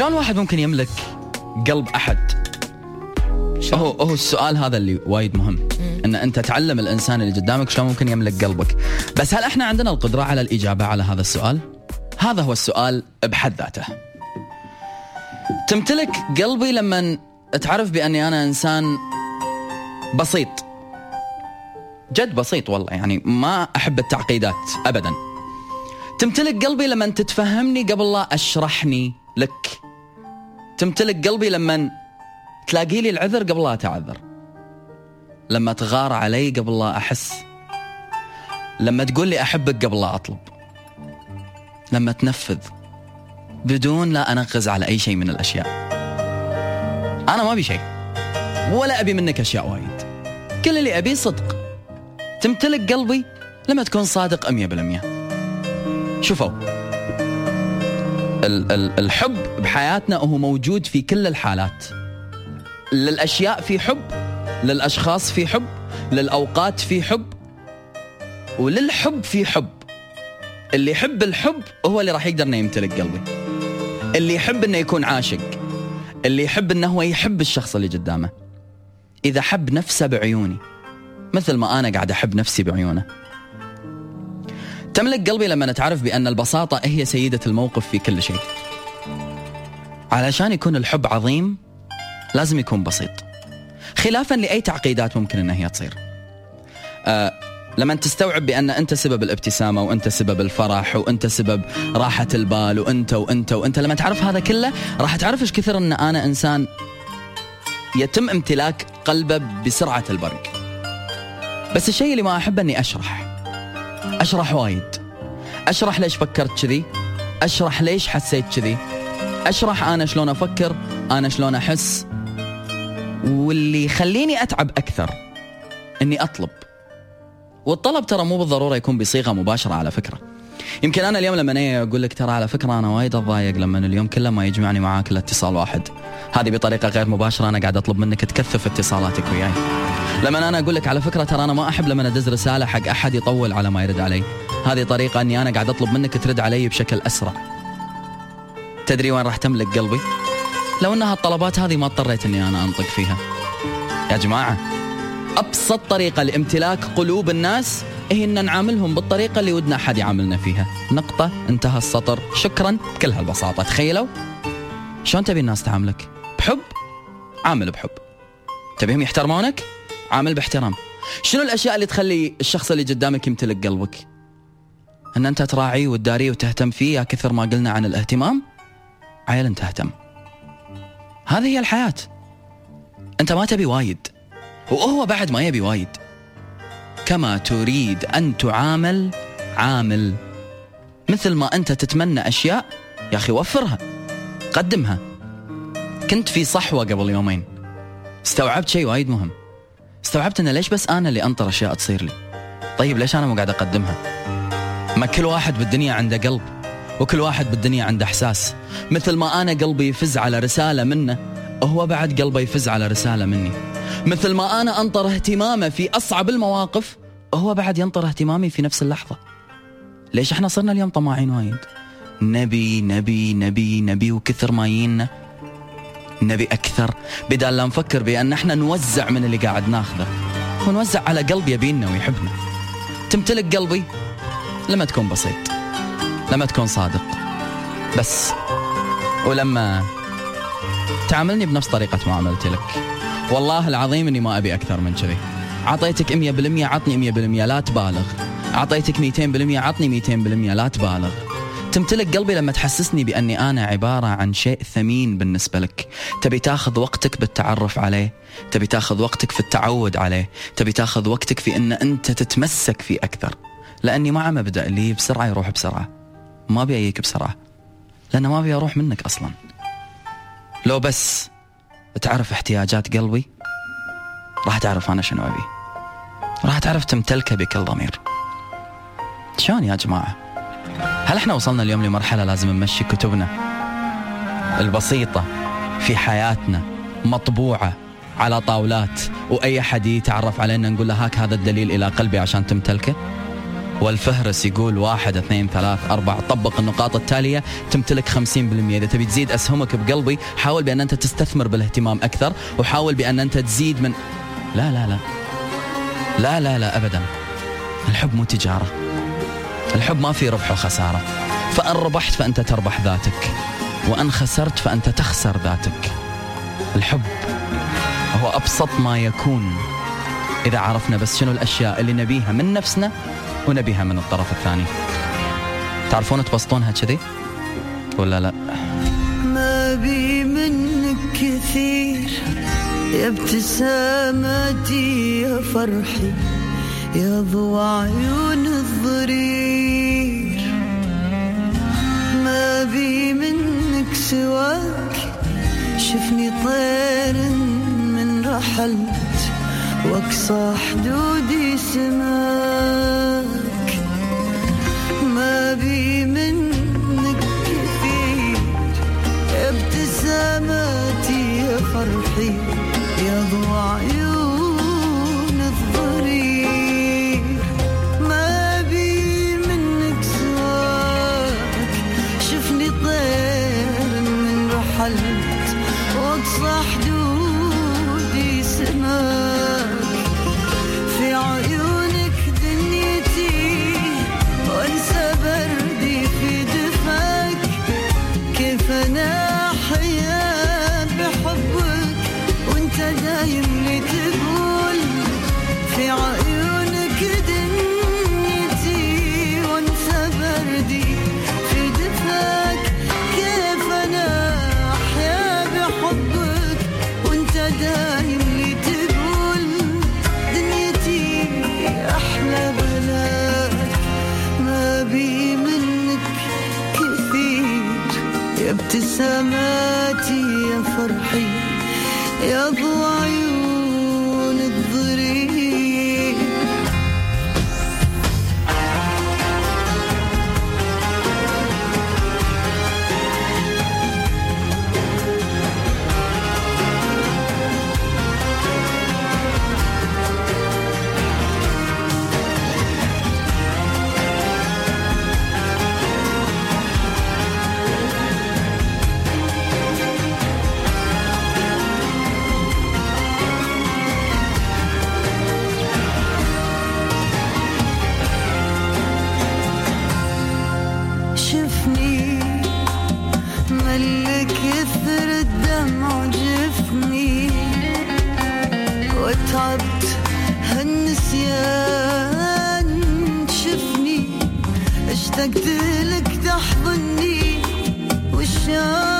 شلون واحد ممكن يملك قلب أحد؟ هو هو السؤال هذا اللي وايد مهم. إن أنت تعلم الإنسان اللي قدامك شلون ممكن يملك قلبك. بس هل إحنا عندنا القدرة على الإجابة على هذا السؤال؟ هذا هو السؤال بحد ذاته. تمتلك قلبي لما تعرف بأني أنا إنسان بسيط. جد بسيط والله يعني ما أحب التعقيدات ابدا. تمتلك قلبي لما تتفهمني قبل لا أشرحني لك. تمتلك قلبي لما تلاقي لي العذر قبل لا اتعذر لما تغار علي قبل لا أحس. لما تقول لي أحبك قبل لا أطلب. لما تنفذ. بدون لا أنغز على أي شيء من الأشياء. أنا ما أبي شيء. ولا أبي منك أشياء وايد. كل اللي ابيه صدق. تمتلك قلبي لما تكون صادق 100% شوفوا. ال- ال- الحب بحياتنا هو موجود في كل الحالات. للأشياء في حب للأشخاص في حب للأوقات في حب وللحب في حب. اللي يحب الحب هو اللي راح يقدر إنه يمتلك قلبي. اللي يحب إنه يكون عاشق. اللي يحب إنه هو يحب الشخص اللي قدامه. إذا حب نفسه بعيوني مثل ما أنا قاعد أحب نفسي بعيونه. تملك قلبي لما نتعرف بأن البساطة هي سيدة الموقف في كل شيء. علشان يكون الحب عظيم لازم يكون بسيط. خلافا لأي تعقيدات ممكن ان هي تصير. آه لما تستوعب بأن أنت سبب الابتسامة وأنت سبب الفرح وأنت سبب راحة البال وأنت وأنت وأنت لما تعرف هذا كله راح تعرف إيش كثر أن أنا إنسان يتم امتلاك قلبه بسرعة البرق. بس الشيء اللي ما أحبه إني أشرح. أشرح وايد. أشرح ليش فكرت كذي. أشرح ليش حسيت كذي. أشرح أنا شلون أفكر أنا شلون أحس. واللي يخليني أتعب أكثر إني أطلب. والطلب ترى مو بالضرورة يكون بصيغة مباشرة على فكرة. يمكن أنا اليوم لما أجي أقول لك ترى على فكرة أنا وايد أتضايق لما اليوم كله ما يجمعني معاك إلا اتصال واحد. هذه بطريقة غير مباشرة أنا قاعد أطلب منك تكثف اتصالاتك وياي. لما أنا أقول لك على فكرة ترى أنا ما أحب لما أدز رسالة حق أحد يطول على ما يرد علي. هذه طريقة إني أنا قاعد أطلب منك ترد علي بشكل أسرع. تدري وين راح تملك قلبي؟ لو إن هالطلبات هذه ما اضطريت إني أنا أنطق فيها. يا جماعة أبسط طريقة لامتلاك قلوب الناس هي ان نعاملهم بالطريقة اللي ودنا أحد يعاملنا فيها. نقطة انتهى السطر. شكرا بكل هالبساطة. تخيلوا؟ شلون تبي الناس تعاملك؟ بحب؟ عامل بحب. تبيهم يحترمونك؟ عامل باحترام. شنو الأشياء اللي تخلي الشخص اللي قدامك يمتلك قلبك؟ إن أنت تراعيه وتداريه وتهتم فيه يا كثر ما قلنا عن الاهتمام عيل انت اهتم هذه هي الحياة. أنت ما تبي وايد وهو بعد ما يبي وايد. كما تريد أن تعامل عامل. مثل ما أنت تتمنى أشياء يا أخي وفرها قدمها. كنت في صحوة قبل يومين. استوعبت شيء وايد مهم. استوعبت إن ليش بس أنا اللي أنطر أشياء تصير لي؟ طيب ليش أنا مو قاعد أقدمها؟ ما كل واحد بالدنيا عنده قلب. وكل واحد بالدنيا عنده إحساس. مثل ما أنا قلبي يفز على رسالة منه هو بعد قلبه يفز على رسالة مني. مثل ما أنا أنطر اهتمامه في أصعب المواقف هو بعد ينطر اهتمامي في نفس اللحظة. ليش إحنا صرنا اليوم طماعين وايد؟ نبي نبي نبي نبي وكثر ما يينا نبي أكثر. بدال لا نفكر بأن إحنا نوزع من اللي قاعد ناخذه ونوزع على قلب يبينا ويحبنا. تمتلك قلبي لما تكون بسيط. لما تكون صادق. بس. ولما تعاملني بنفس طريقة معاملتي لك. والله العظيم إني ما أبي أكثر من كذي. أعطيتك 100% عطني 100% لا تبالغ. أعطيتك 200% عطني 200% لا تبالغ. تمتلك قلبي لما تحسسني بأني أنا عبارة عن شيء ثمين بالنسبة لك. تبي تاخذ وقتك بالتعرف عليه. تبي تاخذ وقتك في التعود عليه. تبي تاخذ وقتك في إن أنت تتمسك فيه أكثر. لأني مع مبدأ اللي بسرعة يروح بسرعة. ما ابي اجيك بسرعة لأن ما ابي أروح منك أصلا. لو بس تعرف احتياجات قلبي راح تعرف أنا شنو أبي. راح تعرف تمتلكه بكل ضمير. شلون يا جماعة؟ هل إحنا وصلنا اليوم لمرحلة لازم نمشي كتبنا؟ البسيطة في حياتنا مطبوعة على طاولات وأي حد يتعرف علينا نقول له هاك هذا الدليل إلى قلبي عشان تمتلكه؟ والفهرس يقول واحد اثنين ثلاث أربعة. طبق النقاط التالية. تمتلك خمسين بالمئة إذا تبي تزيد أسهمك بقلبي حاول بأن أنت تستثمر بالاهتمام أكثر وحاول بأن أنت تزيد من لا لا لا. لا لا لا أبدا. الحب مو تجارة. الحب ما في ربح وخسارة. فأن ربحت فأنت تربح ذاتك وأن خسرت فأنت تخسر ذاتك. الحب هو أبسط ما يكون. إذا عرفنا بس شنو الأشياء اللي نبيها من نفسنا ونبيها من الطرف الثاني. تعرفون تبسطونها كذي؟ ولا لا؟ ما بي منك كثير. يا ابتسامتي يا فرحي يا ضوء عيون الضرير. ما بي منك سواك شفني طير من رحلت واقصى حدودي سماك. ما بي منك كثير. يا ابتسامتي يا فرحي يا ضوء عيون وتعبت هالنسيان شفني اشتقت لك تحضني والشوق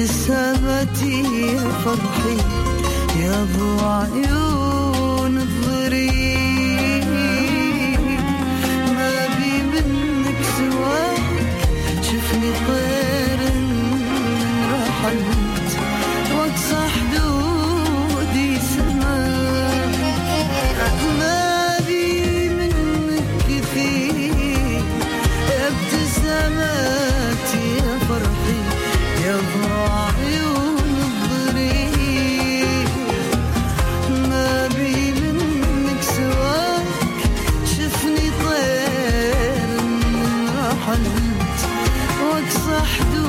ابتسامتي يا فرحي يا ابو عيون. وحده